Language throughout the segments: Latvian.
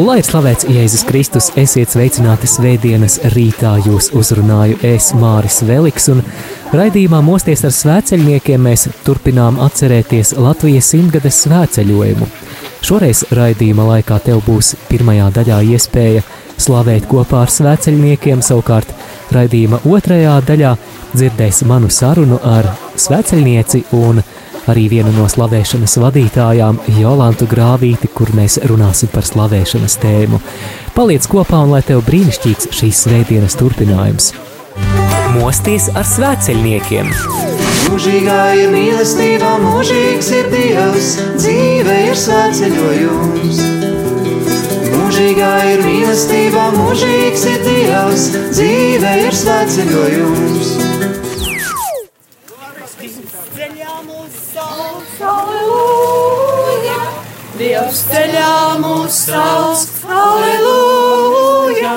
Lai ir slavēts Jēzus Kristus, esiet sveicināti svētdienas rītā. Jūs uzrunāju es Māris Veliks, un raidījumā Mosties ar svēceļniekiem mēs turpinām atcerēties Latvijas simtgades svēceļojumu. Šoreiz raidījuma laikā tev būs pirmajā daļā iespēja slavēt kopā ar svēceļniekiem, savukārt raidījuma otrajā daļā dzirdēs manu sarunu ar svēceļnieci un arī vienu no slavēšanas vadītājām, Jolantu Grāvīti, kur mēs runāsim par slavēšanas tēmu. Paliec kopā un lai tev brīnišķīgs šīs svētdienas turpinājums. Mosties ar svētceļniekiem! Mūžīgā ir mīlestība, mūžīgs ir Dievs, dzīve ir svētceļojums. Mūžīgā ir mīlestība, mūžīgs ir Dievs, dzīve ir svētceļojums. Dievs ceļā mūs sauc, aleluja!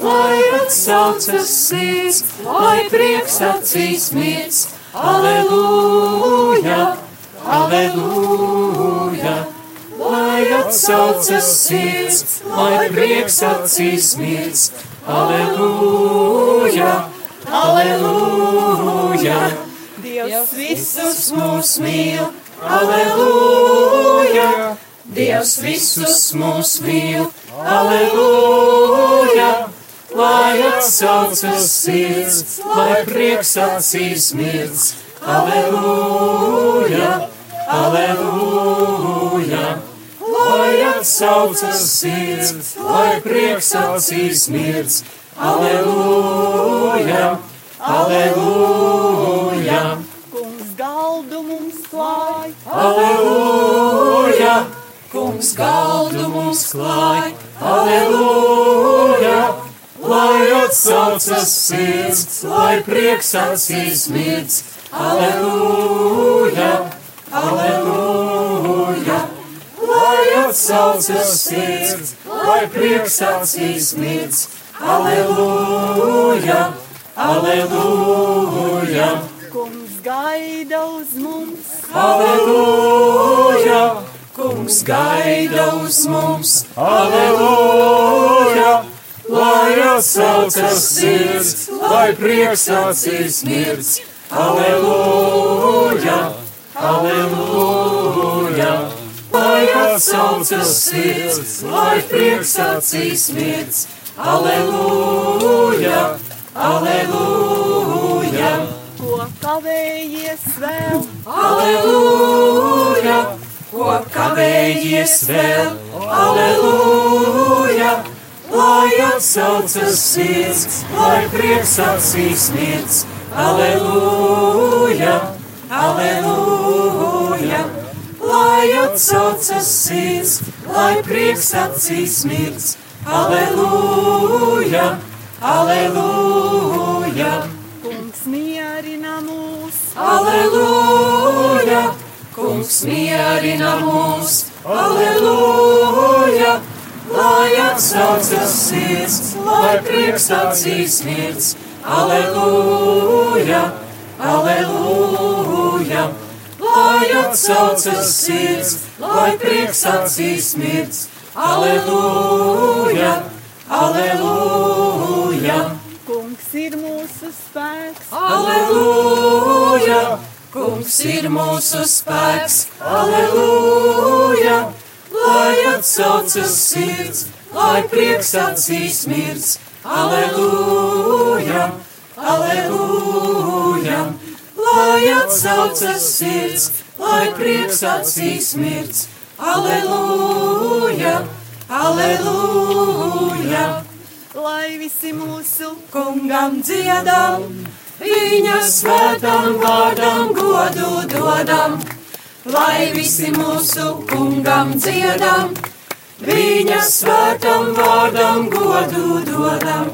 Lai atsaucas sirds, lai prieks acīs miets, aleluja! Aleluja! Lai atsaucas sirds, lai prieks acīs miets, aleluja! Aleluja! Dievs visus mūs mīl! Aleluja! Dievs visus mūs mīl! Aleluja! Lai atsaucas sirds, lai prieks acīs mirds! Aleluja! Aleluja! Lai atsaucas sirds, lai prieks acīs mirds! Aleluja! Prieks acīs mirds. Aleluja! Aleluja! Lai atsaucas sirds, lai prieks acīs mirds. Aleluja! Aleluja! gaida uz mums. Aleluja! Kungs gaida uz mums. Aleluja! Lai atsaucas sirds, lai prieks acīs mirds. Aleluja! Aleluja! Lai atsaucas sirds, lai prieks acīs mirds. Aleluja! Aleluja! ko kavējies vēl. Aleluja! Ko kavējies vēl? Aleluja! Lai atsaucas sirds, lai prieks acīs mirds. Aleluja! Aleluja! Lai atsaucas sirds, lai prieks acīs mirds. Aleluja! Aleluja! mierina mūs. Aleluja! Kungs mierina mūs. Aleluja! Lai atsaucas sirds, lai prieks acīs mirds. Aleluja! Aleluja! Lai atsaucas sirds, lai prieks acīs mirds. Aleluja! Aleluja! Kungs ir mūsu spēks. Aleluja! Kungs ir mūsu spēks. Aleluja! Lai atsaucas sirds, lai prieks acīs mirds. Aleluja! Aleluja! Lai atsaucas sirds, lai prieks acīs mirds. Aleluja! Aleluja! lai visi mūsu kungam dziedam, viņa svētam vārdam godu dodam. Lai visi mūsu kungam dziedam, viņa svētam vārdam godu dodam.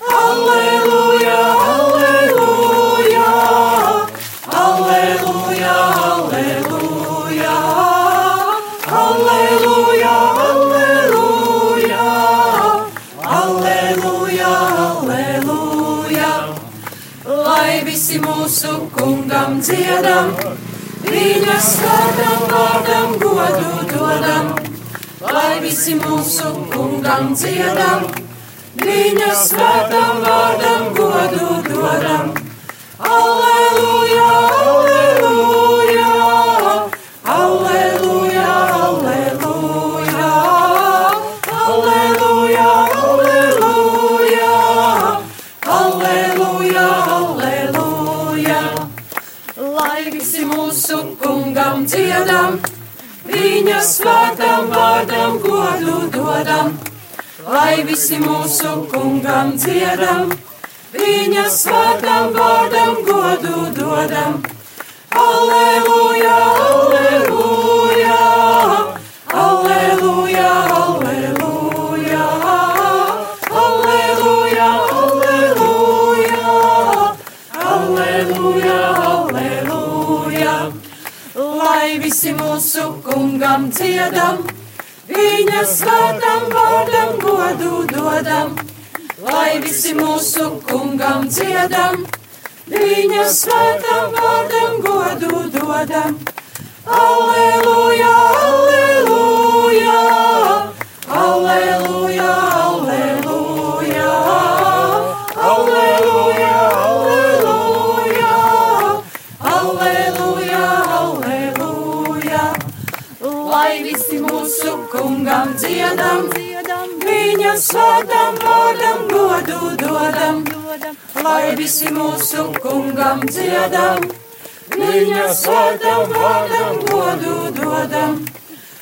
Alleluja, alleluja, alleluja, alleluja, alleluja, alleluja, alleluja, alleluja. Lai visi mūsu kungam dziedam, viņa svētam vārdam godu dodam. Lai visi mūsu kungam dziedam, viņa svētam vārdam godu dodam. Alleluja, kungam dziedam, viņa svētam vārdam godu dodam. Lai visi mūsu kungam dziedam, viņa svētam vārdam godu dodam. Alleluja, alleluja, visi mūsu kungam dziedam, viņa svētam vārdam godu dodam, lai visi mūsu kungam dziedam, viņa svētam vārdam godu dodam. Alleluja, alleluja, visi mūsu kungam dziedam, viņa svētam vārdam godu dodam. Lai visi mūsu kungam dziedam, viņa svētam vārdam godu dodam.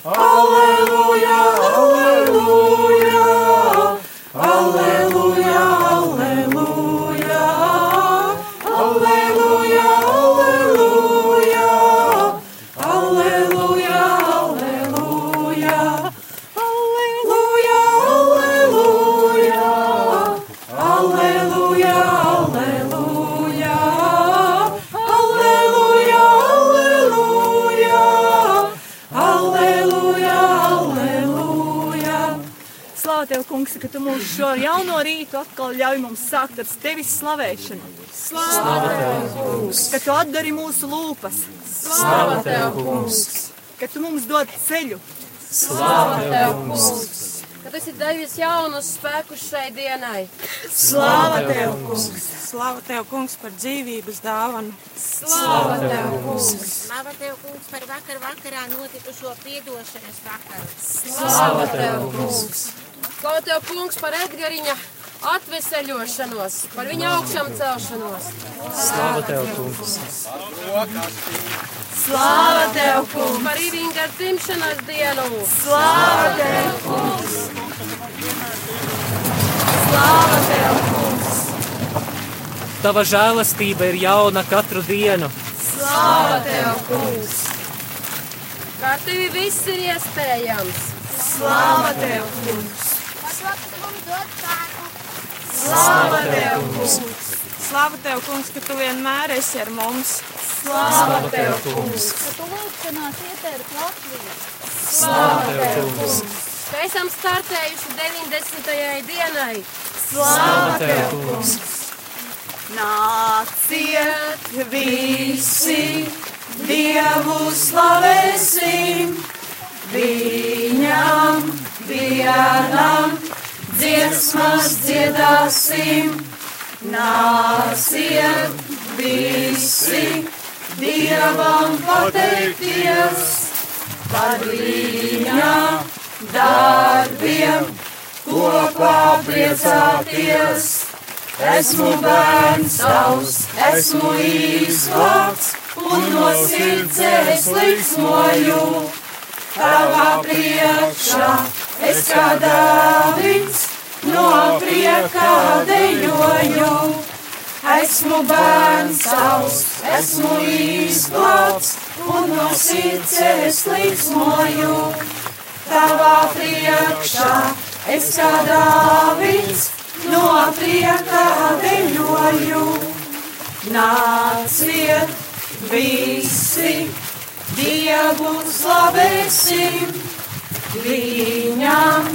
Alleluja, alleluja, alleluja, Slāva tev, kungs, ka tu mums šo jauno rītu atkal ļauj mums sākt ar tevis slavēšanu. Slāva tev, kungs, ka tu atdari mūsu lūpas. Slāva tev, kungs! Ka tu mums dod ceļu. Slāva tev, kungs! Ka tu esi devis jaunus spēkus šai dienai. Slāva tev, kungs. Slāva tev, kungs, par dzīvības dāvanu. Slāva tev, kungs! Slava tev, kungs, par vakar vakarā notikušo piedošanas vakaru. Slāva tev, kungs! Ko tev, kungs, par Edgariņa atveseļošanos, par viņa augšām celšanos? Slāva tev, kungs! Slāva tev, kungs. Par Ivinga dzimšanas dienu! Slāva tev, kungs. Slāva tev, kungs. Tava žēlastība ir jauna katru dienu. Slāva tev, kungs! Kā tevi viss ir iespējams? Slāva tev, kungs. Tu mums dod spēku. Slāva tev, kungs. Slāva tev, kungs, ka tu vienmēr esi ar mums. Slāva tev, kungs. Ka tu lūgšanās ietēri Latviju. Slāva tev, kungs. Ka esam startējuši 90. dienai. Slāva tev, kungs. Nāciet visi, Dievu slavēsim, viņam vienam dziesmas dziedāsim. Nāciet visi, Dievam pateikties par viņa darbiem, kopā priecāties. Esmu bērns tavs, esmu izglābts, un no sirds es liksmoju. Tavā priekšā es kā dāvins, no priekā dejoju. Esmu bērns tavs, esmu izglābts, un no sirds es liksmoju. tavā priekšā, es kā Dāvids no prieka deļoju. Nāciet visi, Dievu slavēsim, viņam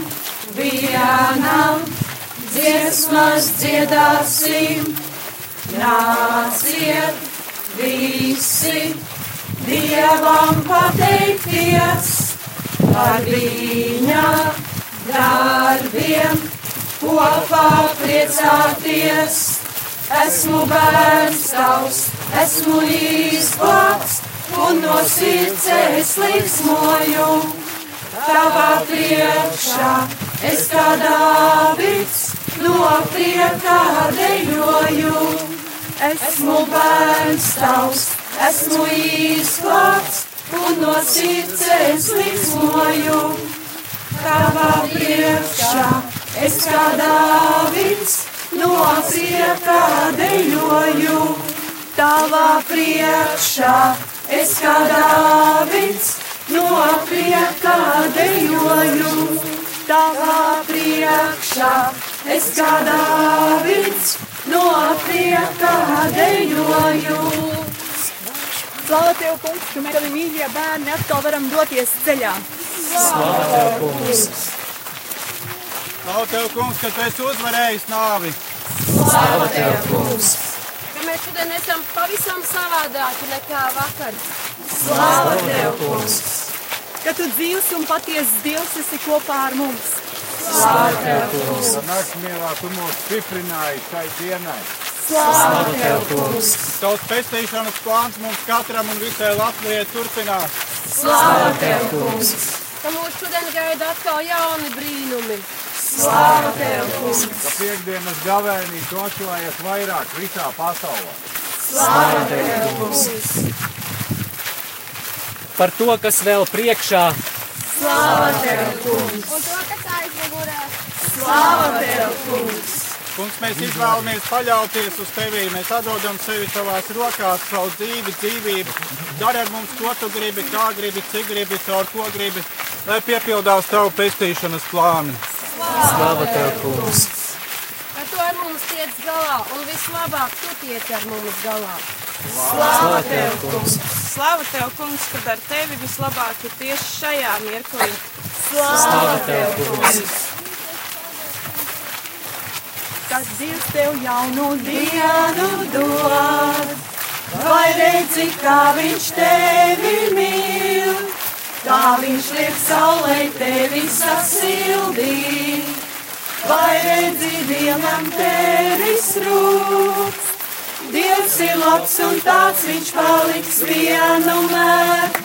vienam dziesmas dziedāsim. Nāciet visi, Dievam pateikties par viņa darbiem, kopā priecāties. Esmu bērns tavs, esmu izglābts, un no sirds es liksmoju. Tavā priekšā es kā Dāvids no prieka dejoju. Esmu bērns tavs, esmu izglābts, un no sirds es liksmoju. Tavā priekšā es kā Dāvids no prieka dejoju. Tavā priekšā es kā Dāvids no prieka dejoju. Tavā priekšā es kā Dāvids no prieka dejoju. Slāva tev, kungs, ka mēs tavi mīļie bērni atkal varam doties ceļā. Slāva tev, kungs! Slāva tev, kungs, ka tu esi uzvarējis nāvi! Slāva tev, kungs! Mēs šodien esam pavisam savādāki nekā vakar. Slāva tev, kungs! Ka tu dzīvs un patiesas Dievs esi kopā ar mums. Slāva tev, kungs! Naktsmielā tu mūs stiprināji šai dienai. Slāva tev, kungs! Tavs pestīšanas plāns mums katram un visai Latvijai turpinās. Slāva tev, kungs! Ka mūs šodien gaida atkal jauni brīnumi. Slāva tev, kungs! Ka piekdienas gavēnī tu atklājies vairāk visā pasaulē. Slāva tev, kungs! Par to, kas vēl priekšā, Slāva tev, kungs! Un to, kas aizmugurē. Slāva tev, kungs! Kungs, mēs izvēlamies paļauties uz tevi. Mēs atdodam sevi tavās rokās, savu dzīvi, dzīvību. Dari ar mums, ko tu gribi, kā gribi, cik gribi, caur ko gribi, lai piepildās tavu pestīšanas plāni. Slāva tev, kungs! Ka tu ar mums tiec galā un vislabāk tu tiec ar mums galā. Slāva tev, kungs! Slava tev, kungs, kad ar tevi vislabāk ir tieši šajā mirklī. Slāva tev, kungs! Kad Dievs tev jaunu dienu dod, vai redzi, kā viņš tevi mīl, kā viņš liek saulē tevi sasildīt, vai redzi, dienam tevis rūp. Dievs ir labs un tāds viņš paliks vienmēr.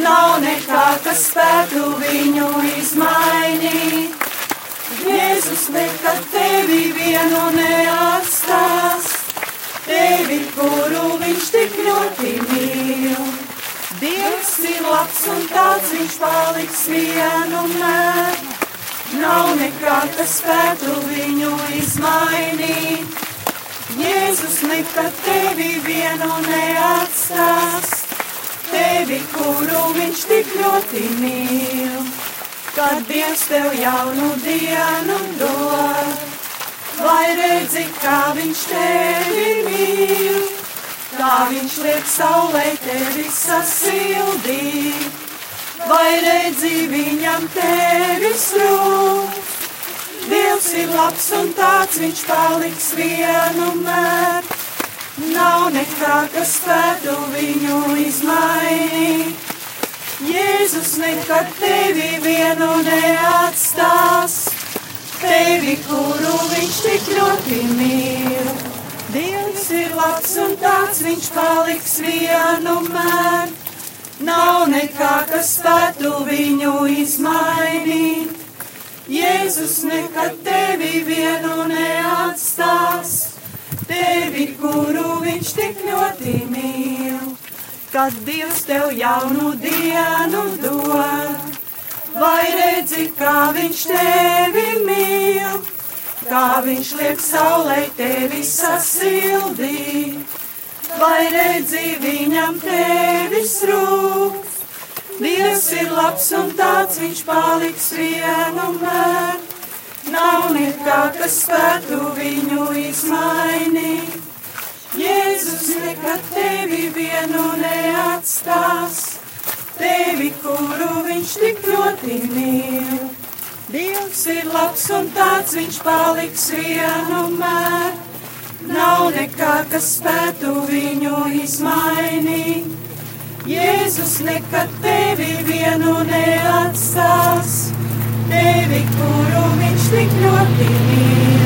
Nav nekā, kas spētu viņu izmainīt. Jēzus nekad tevi vienu neatstās, tevi, kuru viņš tik ļoti mīl. Dievs ir labs un tāds viņš paliks vienmēr. Nav nekā, kas spētu viņu izmainīt. Jēzus nekad tevi vienu neatstās, tevi, kuru viņš tik ļoti mīl. Kad Dievs tev jaunu dienu dod, vai redzi, kā viņš tevi mīl, kā viņš liek saulē tevi sasildīt, vai redzi viņam tevis rūp. Dievs ir labs un tāds viņš paliks vienmēr. Nav nekā, kas spētu viņu izmainīt. Jēzus nekad tevi vienu neatstās, tevi, kuru viņš tik ļoti mīl. Dievs ir labs un tāds viņš paliks vienmēr. Nav nekā, kas spētu viņu izmainīt. Jēzus nekad tevi vienu neatstās, tevi, kuru viņš tik ļoti mīl. Kad Dievs tev jaunu dienu dod, vai redzi, kā viņš tevi mīl, kā viņš liek saulē tevi sasildīt, vai redzi viņam tevis rūp. Dievs ir labs un tāds viņš paliks vienmēr. Nav nekā, kas spētu viņu izmainīt. Jēzus nekad tevi vienu neatstās, tevi, kuru viņš tik ļoti mīl. Dievs ir labs un tāds viņš paliks vienmēr. Nav nekā, kas spētu viņu izmainīt. Jēzus nekad tevi vienu neatstās, tevi, kuru viņš tik ļoti mīl.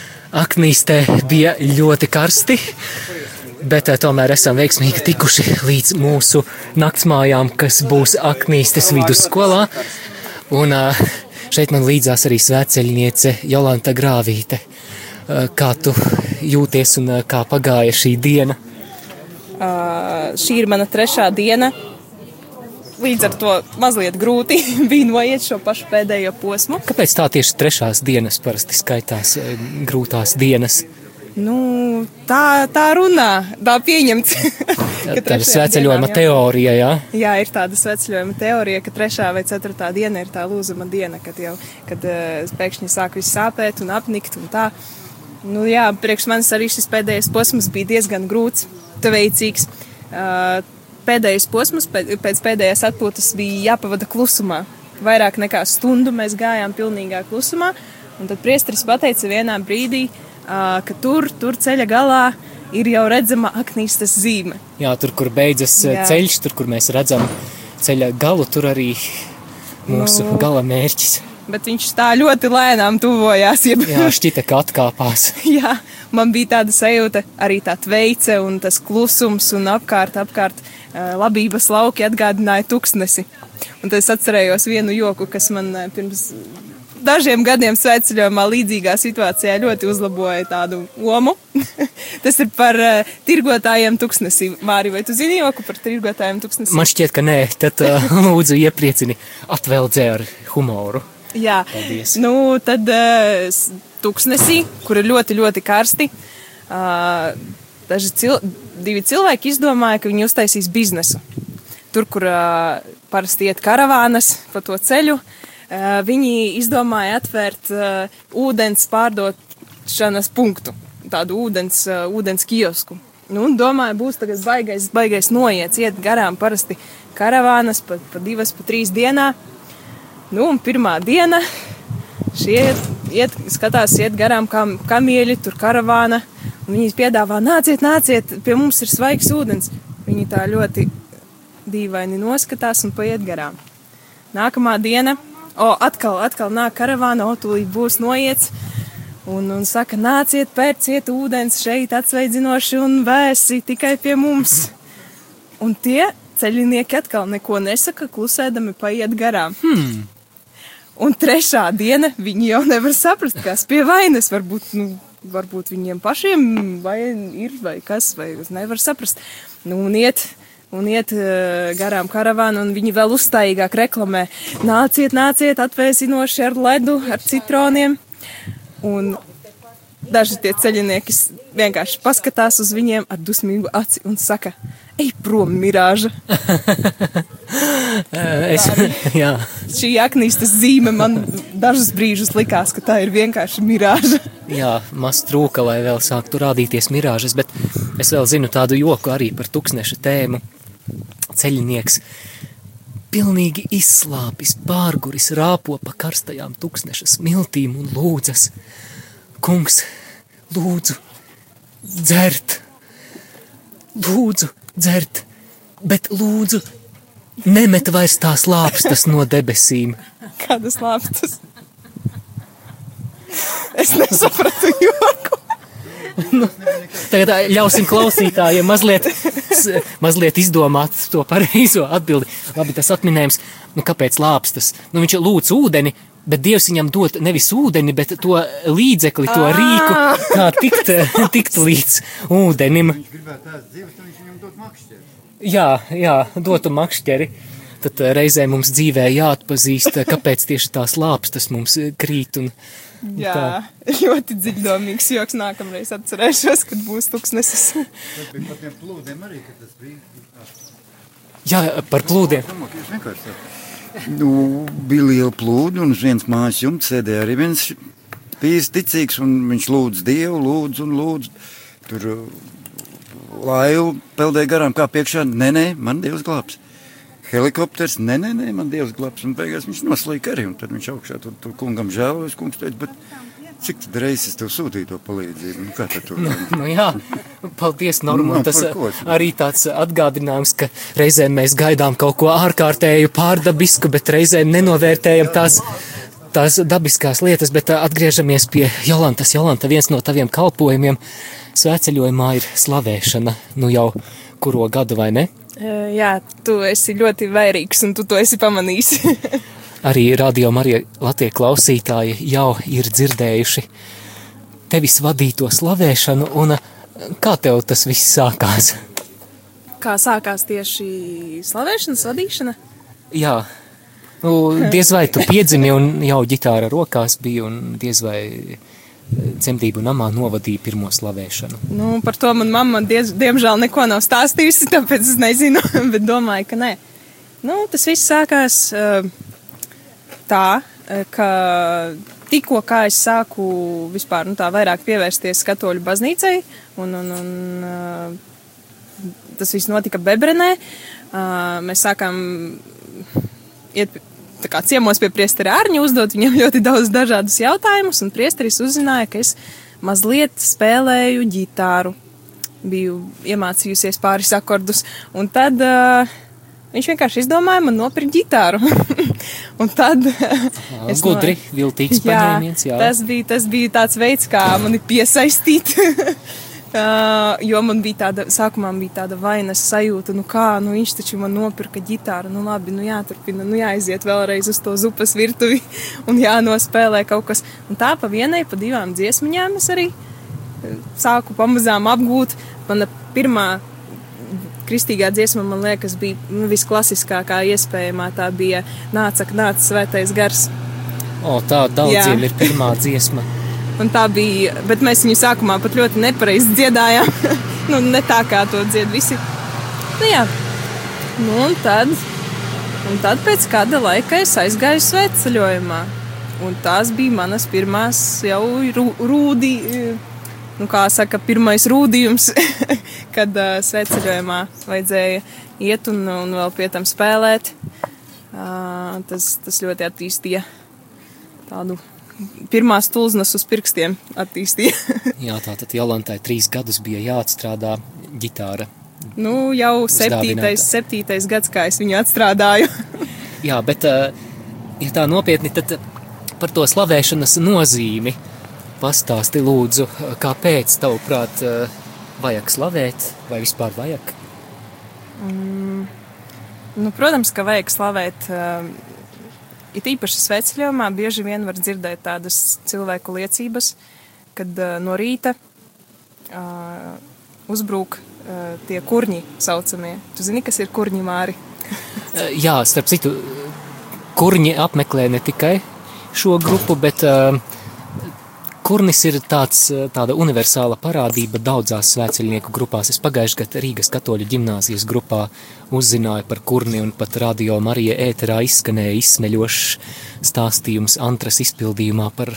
Aknīstē, bija ļoti karsti, bet eh, tomēr esam veiksmīgi tikuši līdz mūsu naktsmājām, kas būs Aknīstes vidusskolā. Un eh, šeit man līdzās arī svētceļniece Jolanta Grāvīte. Eh, Kā tu jūties un kā pagāja šī diena? Uh, šī ir mana trešā diena. Līdz ar to mazliet grūti bija noiet šo pašu pēdējo posmu. Kāpēc tā tieši trešās dienas parasti skaitās eh, grūtās dienas? Nu, tā, tā runā, tā pieņemts. Tā ir trešajām svētceļojuma dienām jau- teorija, jā? Jā, ir tāda sveceļojuma teorija, ka trešā vai ceturtā diena ir tā lūzuma diena, kad jau kad, uh, pēkšņi sāk viss sāpēt un apnikt un tā. Nu, jā, priekš manis arī šis pēdējais posms bija diezgan grūts, veicīgs. Uh, pēdējais posms pēc, pēdējās atpūtas bija jāpavada klusumā. Vairāk nekā stundu mēs gājām pilnīgā klusumā, un tad priesteris pateica vienā brīdī, uh, ka tur, tur ceļa galā ir jau redzama aknīstas zīme. Jā, tur, kur beidzas Jā. Ceļš, tur, kur mēs redzam ceļa galu, tur arī mūsu Nu. gala mērķis. Bet viņš tā ļoti lēnām tuvojās. Jeb, Jā, šķita, ka atkāpās. jā, man bija tāda sajūta, arī tā tveice un tas klusums un apkārt, apkārt ā, labības lauki atgādināja tuksnesi. Un tad es atcerējos vienu joku, kas man ā, pirms dažiem gadiem sveceļojumā līdzīgā situācijā ļoti uzlaboja tādu lomu. Tas ir par uh, tirgotājiem tuksnesī. Māri, vai tu zini joku par tirgotājiem tuksnesī? Man šķiet, ka nē, tad uh, lūdzu iepriecini atveldzē ar humoru. Jā, Paldies. nu, tad uh, tuksnesī, kur ir ļoti, ļoti karsti, uh, daži cil divi cilvēki izdomāja, ka viņi uztaisīs biznesu. Tur, kur uh, parasti iet karavānas pa to ceļu, uh, viņi izdomāja atvērt uh, ūdens pārdošanas punktu, tādu ūdens, uh, ūdens kiosku. Nu, domāju, būs tagad baigais, baigais noiets, iet garām parasti karavānas pa, pa divas, pa trīs dienā. Nu, un pirmā diena šie iet, skatās, iet garām kam, kamieļi, tur karavāna. Viņi piedāvā, nāciet, nāciet, pie mums ir svaigs ūdens. Viņi tā ļoti dīvaini noskatās un paiet garām. Nākamā diena, o, atkal, atkal nāk karavāna, o, tūlīt būs noiets. Un, un saka, nāciet, pērciet ūdens šeit atsveidzinoši un vēsi tikai pie mums. Un tie ceļinieki atkal neko nesaka, klusēdami paiet garām. Hmm. Un trešā diena viņi jau nevar saprast, kas pie vainas. Varbūt, nu, varbūt viņiem pašiem vai ir vai kas, vai nevar saprast. Nu, un iet, un iet eh, garām karavānu, un viņi vēl uzstājīgāk reklamē. Nāciet, nāciet, atvēsinoši ar ledu, ar citroniem. Un daži tie ceļinieki vienkārši paskatās uz viņiem ar dusmīgu aci un saka, ej prom, mirāža! Es, jā, Šī aknīstas zīme man dažus brīžus likās, ka tā ir vienkārši mirāža. jā, maz trūka, lai vēl sāktu rādīties mirāžas, bet es vēl zinu tādu joku arī par tūkstneša tēmu. Ceļinieks pilnīgi izslāpis, pārguris, rāpo pa karstajām tūkstneša smiltīm un lūdzas. Kungs, lūdzu, dzert, lūdzu, dzert, bet lūdzu, nemet vairs tās lāpstas no debesīm. Kādas lāpstas? Es nesapratu joku. Nu, tagad ļausim klausītājiem mazliet, mazliet izdomāt to pareizo atbildi. Labi, tas atminējums, nu kāpēc lāpstas? Nu viņš lūdz ūdeni, bet Dievs viņam dod nevis ūdeni, bet to līdzekli, to rīku, kā tikt, tikt līdz ūdenim. Viņš gribētu tās dzīves, viņš dod makšķeri. Jā, jā, dotu makšķeri. Tad eh, reizē mums dzīvē jāatpazīst, eh, kāpēc tieši tās lāpstas mums eh, krīt. Un, un Jā, tā. ļoti dziļdomīgs joks nākamreiz atcerēšos, kad būs tuksnesis. Tas bija par tiem plūdiem arī, kad tas bija. Jā, par plūdiem. Tā. Nu, bija liela plūda, un uz vienas mājas jumta sēdēja arī viens bijis ticīgs, un viņš lūdz Dievu, lūdz un lūdz. Tur laivu peldēja garām, kā priekšā. Nē, nē, man Dievs glābs. Helikopters, nē, nē, nē, man Dievs glābs. Un beigās viņš noslīka arī, un tad viņš augšā tur, tur kungam žēlojas. Kungs teica, bet cik tad reizes tev sūtīja to palīdzību? Nu, kā tad tur? Nu, jā, paldies, Norma. Nu, Tas ko? arī tāds atgādinājums, ka reizēm mēs gaidām kaut ko ārkārtēju, pārdabisku, bet reizēm nenovērtējam tās, tās dabiskās lietas. Bet atgriežamies pie Jolantas. Jolanta, viens no taviem kalpojumiem svētceļojumā ir slavēšana. Nu jau kuro gadu vai ne? Jā, tu esi ļoti vērīgs un tu to esi pamanījis. Arī radio Marija Latvijas klausītāji jau ir dzirdējuši tevis vadīto slavēšanu, un kā tev tas viss sākās? Kā sākās tieši slavēšanas vadīšana? Jā, nu, diez vai tu piedzimi un jau ģitāra rokās bija, un diez vai eh, dzemdību namā novadīja pirmo slavēšanu. Nu, par to man mamma, diez, diemžēl, neko nav stāstījusi, tāpēc es nezinu, bet domāju, ka nē. Nu, tas viss sākās uh, tā, eh, ka tikko kā es sāku vispār nu, vairāk pievērsties katoļu baznīcai, un, un, un tas viss notika Bebrenē, mēs sākām iet kā ciemos pie priestera Ārņa, uzdot viņam ļoti daudz dažādus jautājumus, un priesteris uzzināja, ka es mazliet spēlēju ģitāru. Biju iemācījusies pāris akordus, un tad uh, viņš vienkārši izdomāja man nopirkt ģitāru. un tad es Gudri, viltīgs paņēmiens. Tas bija, tas bija tāds veids, kā mani piesaistīt. Uh, jo man bija tāda, sākumā bija tāda vainas sajūta, nu kā, nu viņš taču man nopirka ģitāru, nu labi, nu jāturpina, nu jāiziet vēlreiz uz to zupas virtuvi un jānospēlē kaut kas. Un tā pa vienai, pa divām dziesmiņām es arī eh, sāku pamazām apgūt. Mana pirmā kristīgā dziesma, man liekas, bija nu, visklasiskākā iespējamā. Tā bija Nāca, nāca svētais gars. O, tā daudziem Jā. ir pirmā dziesma. Bija, bet mēs viņu sākumā pat ļoti nepareizi dziedājām. nu, ne tā kā to dzied visi. Nu, jā, nu, un tad, un tad pēc kāda laika es aizgāju svētceļojumā. Un tās bija manas pirmās jau rū, rūdi, eh, nu, kā saka, pirmais rūdījums, kad uh, svētceļojumā vajadzēja iet un, un vēl pie tam spēlēt. Uh, tas, tas ļoti attīstīja tādu pirmās tulznas uz pirkstiem attīstīja. Jā, tātad Jolantai trīs gadus bija jāatstrādā ģitāra. nu, jau septītais, septītais gads, kā es viņu atstrādāju. Jā, bet, eh, ja tā nopietni, tad par to slavēšanas nozīmi pastāsti lūdzu, kāpēc tavuprāt eh, vajag slavēt, vai vispār vajag? nu, protams, ka vajag slavēt. It īpaši sveceļojumā bieži vien var dzirdēt tādas cilvēku liecības, kad uh, no rīta uh, uzbrūk uh, tie kurņi saucamie. Tu zini, kas ir kurņi māri? Jā, starp citu, kurņi apmeklē ne tikai šo grupu, bet uh, kurnis ir tāds, eh, tāda universāla parādība daudzās svētceļnieku grupās. Es pagājušajā gadā Rīgas katoļu ģimnāzijas grupā uzzināju par kurni un pat radio Marija ēterā izskanēja izsmeļošs stāstījums Antras izpildījumā par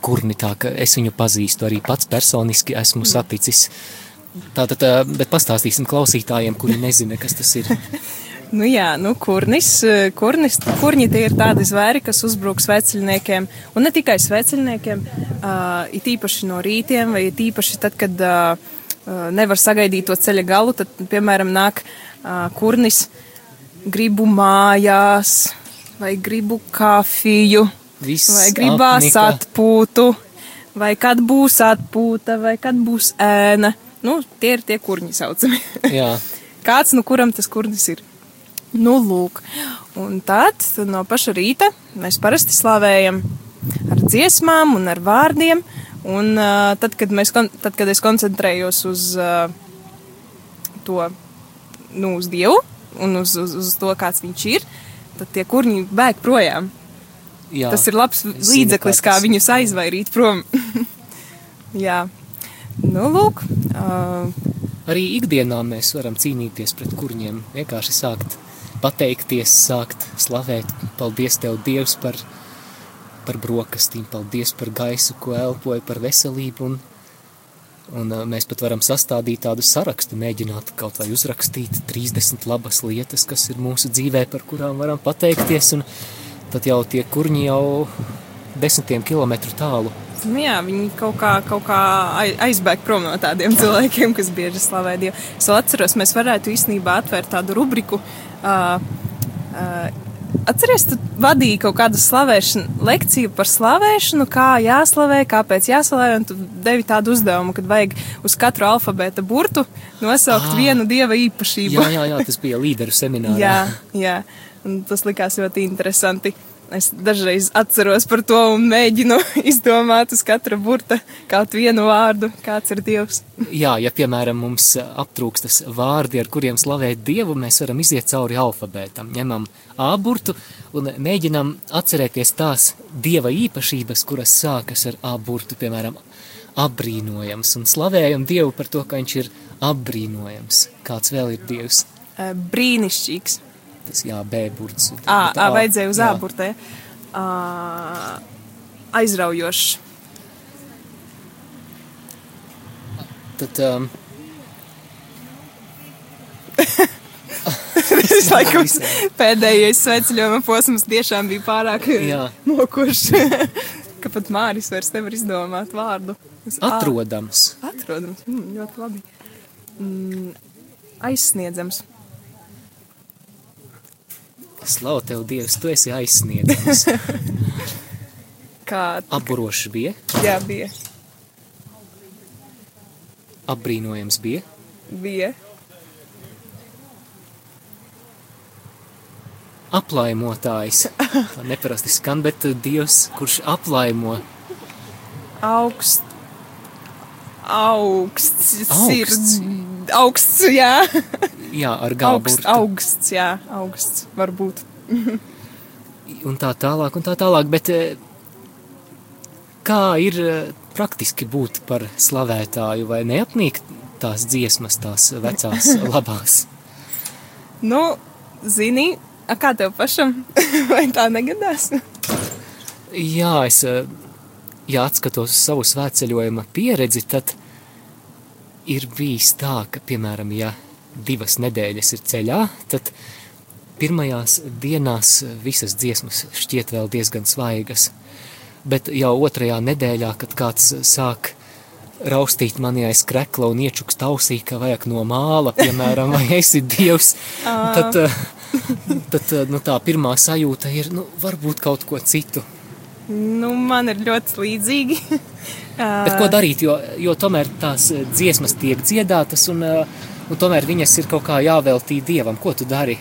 kurni, tā ka es viņu pazīstu arī pats personiski esmu saticis. Tātad, eh, bet pastāstīsim klausītājiem, kuri nezina, kas tas ir. Nu jā, nu kurnis, eh, kurnis, kurņi tie ir tādi zvēri, kas uzbruk sveceļniekiem, un ne tikai sveceļniekiem, uh, it īpaši no rītiem, vai it īpaši tad, kad uh, nevar sagaidīt to ceļa galu, tad, piemēram, nāk uh, kurnis, gribu mājās, vai gribu kafiju, Viss vai gribās apnika. atpūtu, vai kad būs atpūta, vai kad būs ēna. Nu, tie ir tie kurņi saucami. Jā. Kāds no kuram tas kurnis ir? Nu, lūk. Un tad no paša rīta mēs parasti slavējam ar dziesmām un ar vārdiem. Un uh, tad, kad, mēs, tad, kad es koncentrējos uz uh, to, nu, uz Dievu un uz, uz, uz to, kāds viņš ir, tad tie kurņi bēg projām. Jā. Tas ir labs līdzeklis, kā viņus aizvairīt prom. Jā, nu, lūk. Uh, Arī ikdienā mēs varam cīnīties pret kurņiem, vienkārši sākt pateikties, sākt slavēt. Paldies Tev, Dievs, par, par brokastīm, paldies par gaisu, ko elpoju, par veselību. Un, un mēs pat varam sastādīt tādu sarakstu, mēģināt kaut vai uzrakstīt 30 labas lietas, kas ir mūsu dzīvē, par kurām varam pateikties. Un tad jau tie kurņi jau desmitiem kilometru tālu. Nu jā, viņi kaut kā, kaut kā ai- aizbēg prom no tādiem cilvēkiem, kas bieži slavē Dievu. Es vēl atceros, mēs varētu īstenībā atvērt tādu rubriku. Uh, uh, Atceries, tu vadīji kaut kādu slavēšanu, lekciju par slavēšanu, kā jāslavē, kāpēc jāslavē, un tu devi tādu uzdevumu, kad vajag uz katru alfabēta burtu nosaukt Ah. vienu dieva īpašību. Jā, jā, jā, tas bija līderu seminārā. Jā, jā. Un tas likās ļoti interesanti. Es dažreiz atceros par to un mēģinu izdomāt uz katra burta kaut vienu vārdu, kāds ir Dievs. Jā, ja piemēram mums aptrūkstas vārdi, ar kuriem slavēt Dievu, mēs varam iziet cauri alfabētam. Ņemam A burtu un mēģinam atcerēties tās Dieva īpašības, kuras sākas ar A burtu, piemēram, apbrīnojams, un slavējam Dievu par to, ka viņš ir apbrīnojams. Kāds vēl ir Dievs? Eh, Brīnišķīgs. Tas jā, B burts. Ā, ā, vajadzēja uz jā. āburtē. Aizraujošs. Tad um, Tas laikam pēdējais sveceļojuma posms tiešām bija pārāk Jā. mokošs, ka pat Māris vairs nevar izdomāt vārdu. Ā. atrodams. Atrodams, mm, ļoti labi. Mm, aizsniedzams. Slavu tev, Dievs, tu esi aizsniedzams. Kā Apburošs bija, jā, bija. apbrīnojams bija, bija. aplaimotājs. Tā neparasti skan, bet uh, Dievs, kurš aplaimo, Augsts. Augsts. Augsts. Ir, augsts, jā. jā, ar Augsts, galburtu. augsts, jā. Augsts, varbūt. Un tā tālāk, un tā tālāk, bet eh, kā ir eh, praktiski būt par slavētāju, vai neapnīk tās dziesmas, tās vecās labās? Nu, zini, a, kā tev pašam? Vai tā negadās? Jā, es, eh, ja atskatos uz savu svētceļojuma pieredzi, tad ir bijis tā, ka, piemēram, ja divas nedēļas ir ceļā, tad pirmajās dienās visas dziesmas šķiet vēl diezgan svaigas, bet jau otrajā nedēļā, kad kāds sāk raustīt mani aiz krekla un iečukst ausī, ka vajag no māla, piemēram, vai esi dievs, tad, eh, tad eh, nu, tā pirmā sajūta ir, nu, varbūt kaut ko citu. Nu, man ir ļoti līdzīgi. Bet ko darīt, jo, jo tomēr tās eh, dziesmas tiek dziedātas, un, eh, un tomēr viņas ir kaut kā jāveltī dievam. Ko tu dari?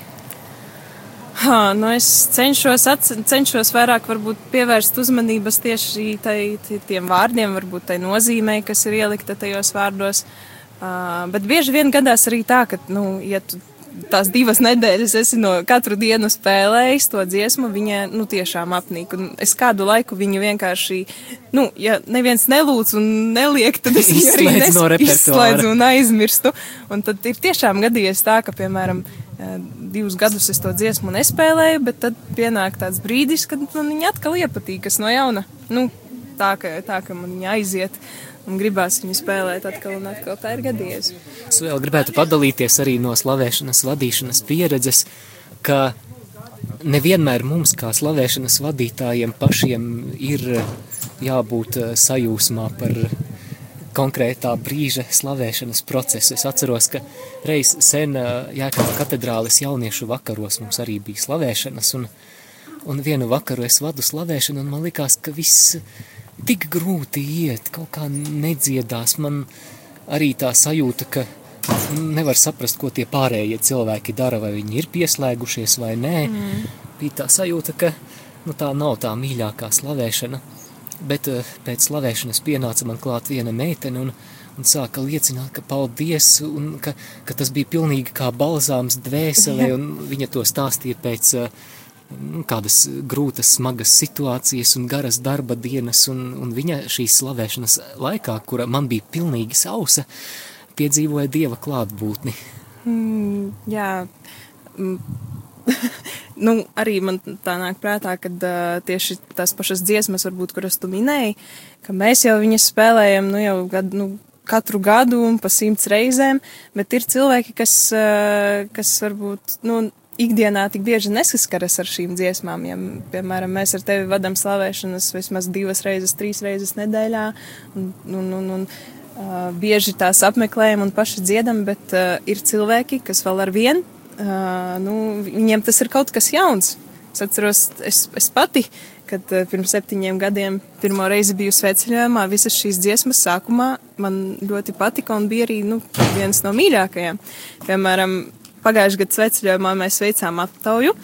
Ha, nu es cenšos, cenšos vairāk varbūt pievērst uzmanības tieši tai, tiem vārdiem, varbūt tai nozīmē, kas ir ielikta tajos vārdos. Uh, bet bieži vien gadās arī tā, ka, nu, ja tu tās divas nedēļas esi no katru dienu spēlējis to dziesmu, viņa, nu, tiešām apnīk. Un es kādu laiku viņu vienkārši, nu, ja neviens nelūdz un neliek, tad es viņu arī no nes- repertuāra. izslēdzu un aizmirstu. Un tad ir tiešām gadījies tā, ka, piemēram, eh, divus gadus es to dziesmu nespēlēju, bet tad pienāk tāds brīdis, kad man viņa atkal iepatīkas no jauna. Nu, tā, ka, tā, ka man viņa aiziet un gribās viņu spēlēt atkal un atkal. Tā ir gadījies. Es vēl gribētu padalīties arī no slavēšanas vadīšanas pieredzes, ka nevienmēr mums, kā slavēšanas vadītājiem, pašiem ir jābūt eh, sajūsmā par konkrētā brīža slavēšanas procesu. Es atceros, ka reiz sen eh, Jēkabā katedrāles jauniešu vakaros mums arī bija slavēšanas, un, un vienu vakaru es vadu slavēšanu, un man likās, ka viss tik grūti iet, kaut kā nedziedās. Man arī tā sajūta, ka nevar saprast, ko tie pārējie cilvēki dara, vai viņi ir pieslēgušies vai nē. Mm. Bija tā sajūta, ka nu, tā nav tā mīļākā slavēšana. Bet uh, pēc slavēšanas pienāca man klāt viena meitene un, un sāka liecināt, ka paldies, un ka, ka tas bija pilnīgi kā balzāms dvēselē, un viņa to stāstīja pēc uh, kādas grūtas, smagas situācijas un garas darba dienas, un, un viņa šīs slavēšanas laikā, kura man bija pilnīgi sausa, piedzīvoja Dieva klātbūtni. Mm, jā, mm. nu, arī man tā nāk prātā, ka uh, tieši tās pašas dziesmas, varbūt, kuras tu minēji, ka mēs jau viņas spēlējam, nu, jau gadu, nu, katru gadu un pa simts reizēm, bet ir cilvēki, kas, kas varbūt, nu, ikdienā tik bieži nesaskaras ar šīm dziesmām. Ja, piemēram, mēs ar tevi vadām slavēšanas vismaz divas reizes, trīs reizes nedēļā, un, un, un, un uh, bieži tās apmeklējam un paši dziedam, bet uh, ir cilvēki, kas vēl ar vienu, uh, nu, viņiem tas ir kaut kas jauns. Es atceros, es, es pati, kad uh, pirms septiņiem gadiem pirmo reizi biju sveceļojumā, visas šīs dziesmas sākumā man ļoti patika un bija arī, nu, viens no mīļākajiem. Piemēram, pagājušajā gadā sveceļojumā mēs veicām aptauju.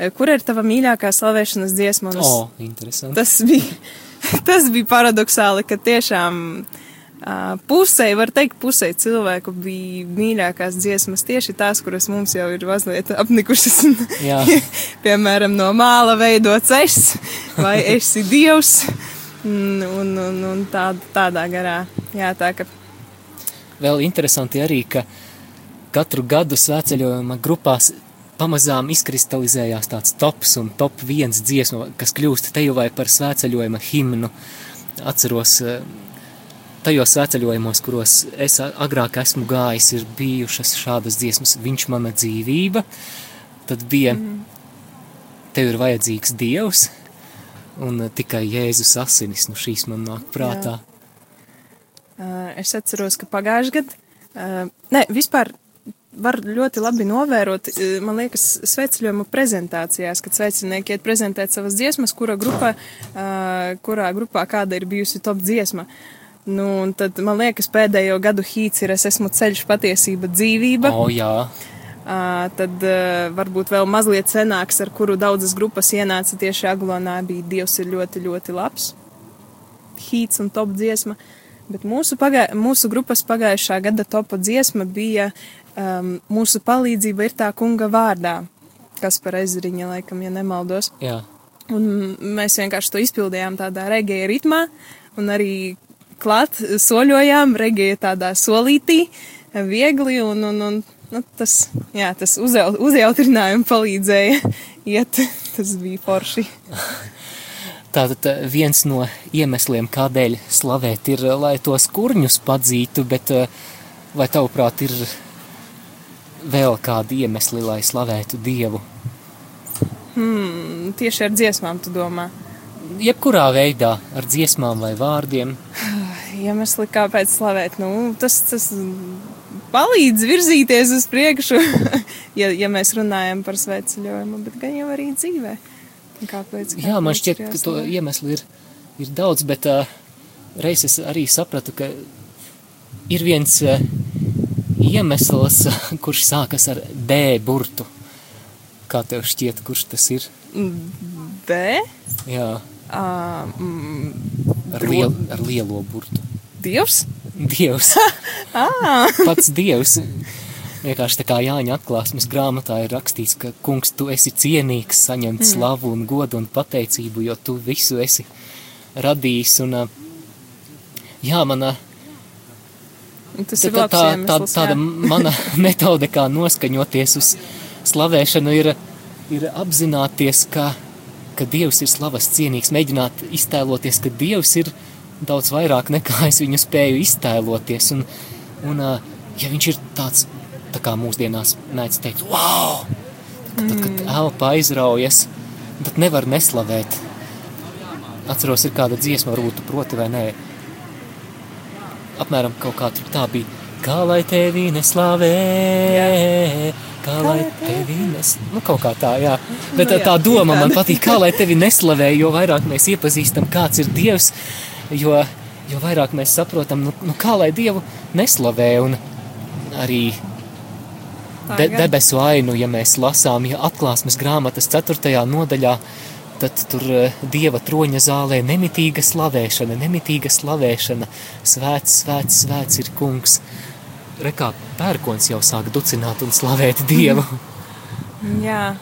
E, kur ir tava mīļākā slavēšanas dziesma? O, oh, interesanti. Tas bija, tas bija paradoxāli, ka tiešām pusē, var teikt, pusē cilvēku bija mīļākās dziesmas tieši tās, kuras mums jau ir mazliet apnikušas. Piemēram, no māla veidots es vai esi dievs. Un, un, un tā, tādā garā. Jā, tā ka. Vēl interesanti arī, ka uh, katru gadu svētceļojuma grupās pamazām izkristalizējās tāds tops un top viens dziesma, kas kļūst te jau vai par svētceļojuma himnu. Atceros eh, tajos svētceļojumos, kuros es agrāk esmu gājis, ir bijušas šādas dziesmas, viņš mana dzīvība, tad bija mm. tev ir vajadzīgs Dievs, un tikai Jēzus asinis, nu šīs man nāk prātā. Jā. Uh, es atceros, ka pagājuši gadu, ne, vispār var ļoti labi novērot, e, man liekas, sveceļojuma prezentācijās, kad svecinieki iet prezentēt savas dziesmas, kura grupā, kurā grupā kāda ir bijusi top dziesma. Nu, tad, man liekas, pēdējo gadu hīts ir Es esmu ceļš, patiesība, dzīvība. O, jā. Uh, tad uh, varbūt vēl mazliet senāks, ar kuru daudzas grupas ienāca tieši Aglonā, bija Dievs ir ļoti, ļoti labs. Hīts un top dziesma. Bet mūsu, pagā, mūsu grupas pagājušā gada topa dziesma bija um, mūsu palīdzība ir tā kunga vārdā, kas par ezriņa, laikam, ja nemaldos. Jā. Un mēs vienkārši to izpildījām tādā regēja ritmā, un arī klāt soļojām regēja tādā solītī, viegli, un, un, un nu, tas, jā, tas uzjaut, uzjautrinājumi palīdzēja iet, tas bija forši. Tātad eh, viens no iemesliem, kādēļ slavēt, ir, lai tos kurņus padzītu, bet eh, vai tavuprāt ir vēl kādi iemesli, lai slavētu Dievu? Hmm, tieši ar dziesmām, tu domā? Jebkurā veidā, ar dziesmām vai vārdiem. Iemesli, kāpēc slavēt, nu, tas, tas palīdz virzīties uz priekšu, ja, ja mēs runājam par sveceļojumu, bet gan jau arī dzīvē. Kāpēc? kāpēc Jā, man šķiet, ka to iemeslu ir, ir daudz, bet uh, reiz es arī sapratu, ka ir viens uh, iemesls, kurš sākas ar B burtu. Kā tev šķiet, kurš tas ir? B? Jā. Mm, ar, liel, ar lielo burtu. Dievs? Dievs. Pats Dievs. Vienkārši tā kā Jāņa atklāsmes grāmatā ir rakstīts, ka kungs, tu esi cienīgs saņemt mm. slavu un godu un pateicību, jo tu visu esi radījis. Un, jā, manā Tas ir tā, tā, tā, tāda mana metode, kā noskaņoties uz slavēšanu, ir, ir apzināties, ka, ka Dievs ir slavas cienīgs, mēģināt iztēloties, ka Dievs ir daudz vairāk nekā es viņu spēju iztēloties. Un, un ja viņš ir tāds, tā kā mūsdienās mēdz teikt, wow! Tad, tad kad elpa aizraujas, tad nevar neslavēt. Atceros, ir kāda dziesma, varbūt tu proti vai nē, apmēram kaut kā tā bija. Kā lai tevi neslavē, kā lai tevi nes... Nu, kaut kā tā, jā. Bet tā, tā doma man patīk, kā lai tevi neslavē, jo vairāk mēs iepazīstam, kāds ir Dievs, jo, jo vairāk mēs saprotam, nu, nu kā lai Dievu neslavē un arī de, debesu ainu, ja mēs lasām, ja atklāsmes grāmatas 4. nodaļā, tad tur uh, Dieva troņa zālē nemitīga slavēšana, nemitīga slavēšana, svēts, svēts, svēts ir kungs. Rekā pērkons jau sāk ducināt un slavēt Dievu. Jā,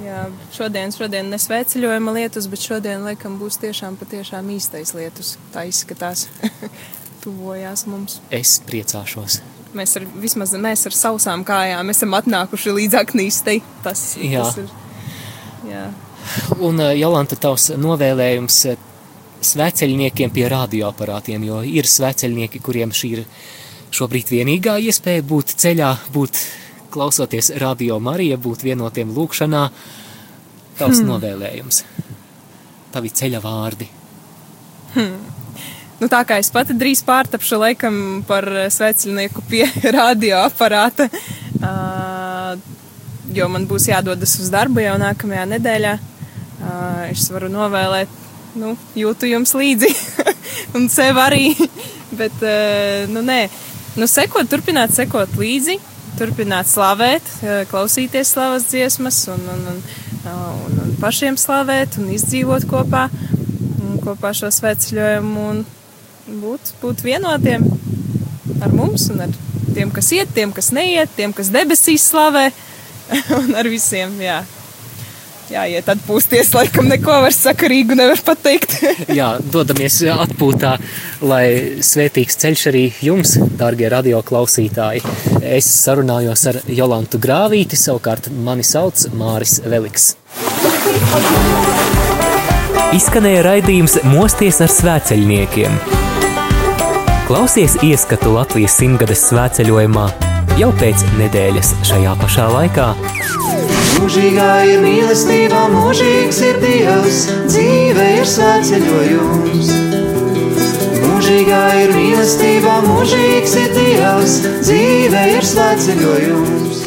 jā šodien, šodien nesvēceļojama lietus, bet šodien, laikam, būs tiešām patiešām īstais lietus. Tā izskatās, tuvojās mums. Es priecāšos. Mēs ar, vismaz mēs ar sausām kājām esam atnākuši līdz aknīstei. Tas, Jā. tas ir. Jā. Un, uh, Jolanta, tavs novēlējums uh, sveceļniekiem pie radioaparātiem, jo ir sveceļnieki, kuriem šī ir šobrīd vienīgā iespēja būt ceļā, būt klausoties radio Marija, būt vienotiem lūkšanā. Tavs hmm. novēlējums, tavi ceļa vārdi. Hmm. Nu, tā kā es pati drīz pārtapšu laikam par sveceļnieku pie radioaparāta, uh, jo man būs jādodas uz darbu jau nākamajā nedēļā. Es varu novēlēt, nu, jūtu jums līdzi, un sev arī, bet, nu, nē, nu, sekot, turpināt sekot līdzi, turpināt slavēt, klausīties slavas dziesmas un, un, un, un, un pašiem slavēt un izdzīvot kopā, un kopā šo svētceļojumu un būt, būt vienotiem ar mums un ar tiem, kas iet, tiem, kas neiet, tiem, kas debesīs slavē. Un ar visiem, jā jāiet atpūsties. Laikam neko var sakarīgu nevar pateikt. Jā, dodamies atpūtā, lai svētīgs ceļš arī jums, dārgie radio klausītāji. Es sarunājos ar Jolantu Grāvīti, savukārt mani sauc Māris Veliks. Izskanēja raidījums Mosties ar svēceļniekiem. Klausies ieskatu Latvijas simtgades svētceļojumā jau pēc nedēļas šajā pašā laikā. Mūžīgā ir mīlestība, mūžīgs ir Dievs, dzīve ir svētceļojums. Mūžīgā ir mīlestība, mūžīgs ir Dievs, dzīve ir svētceļojums.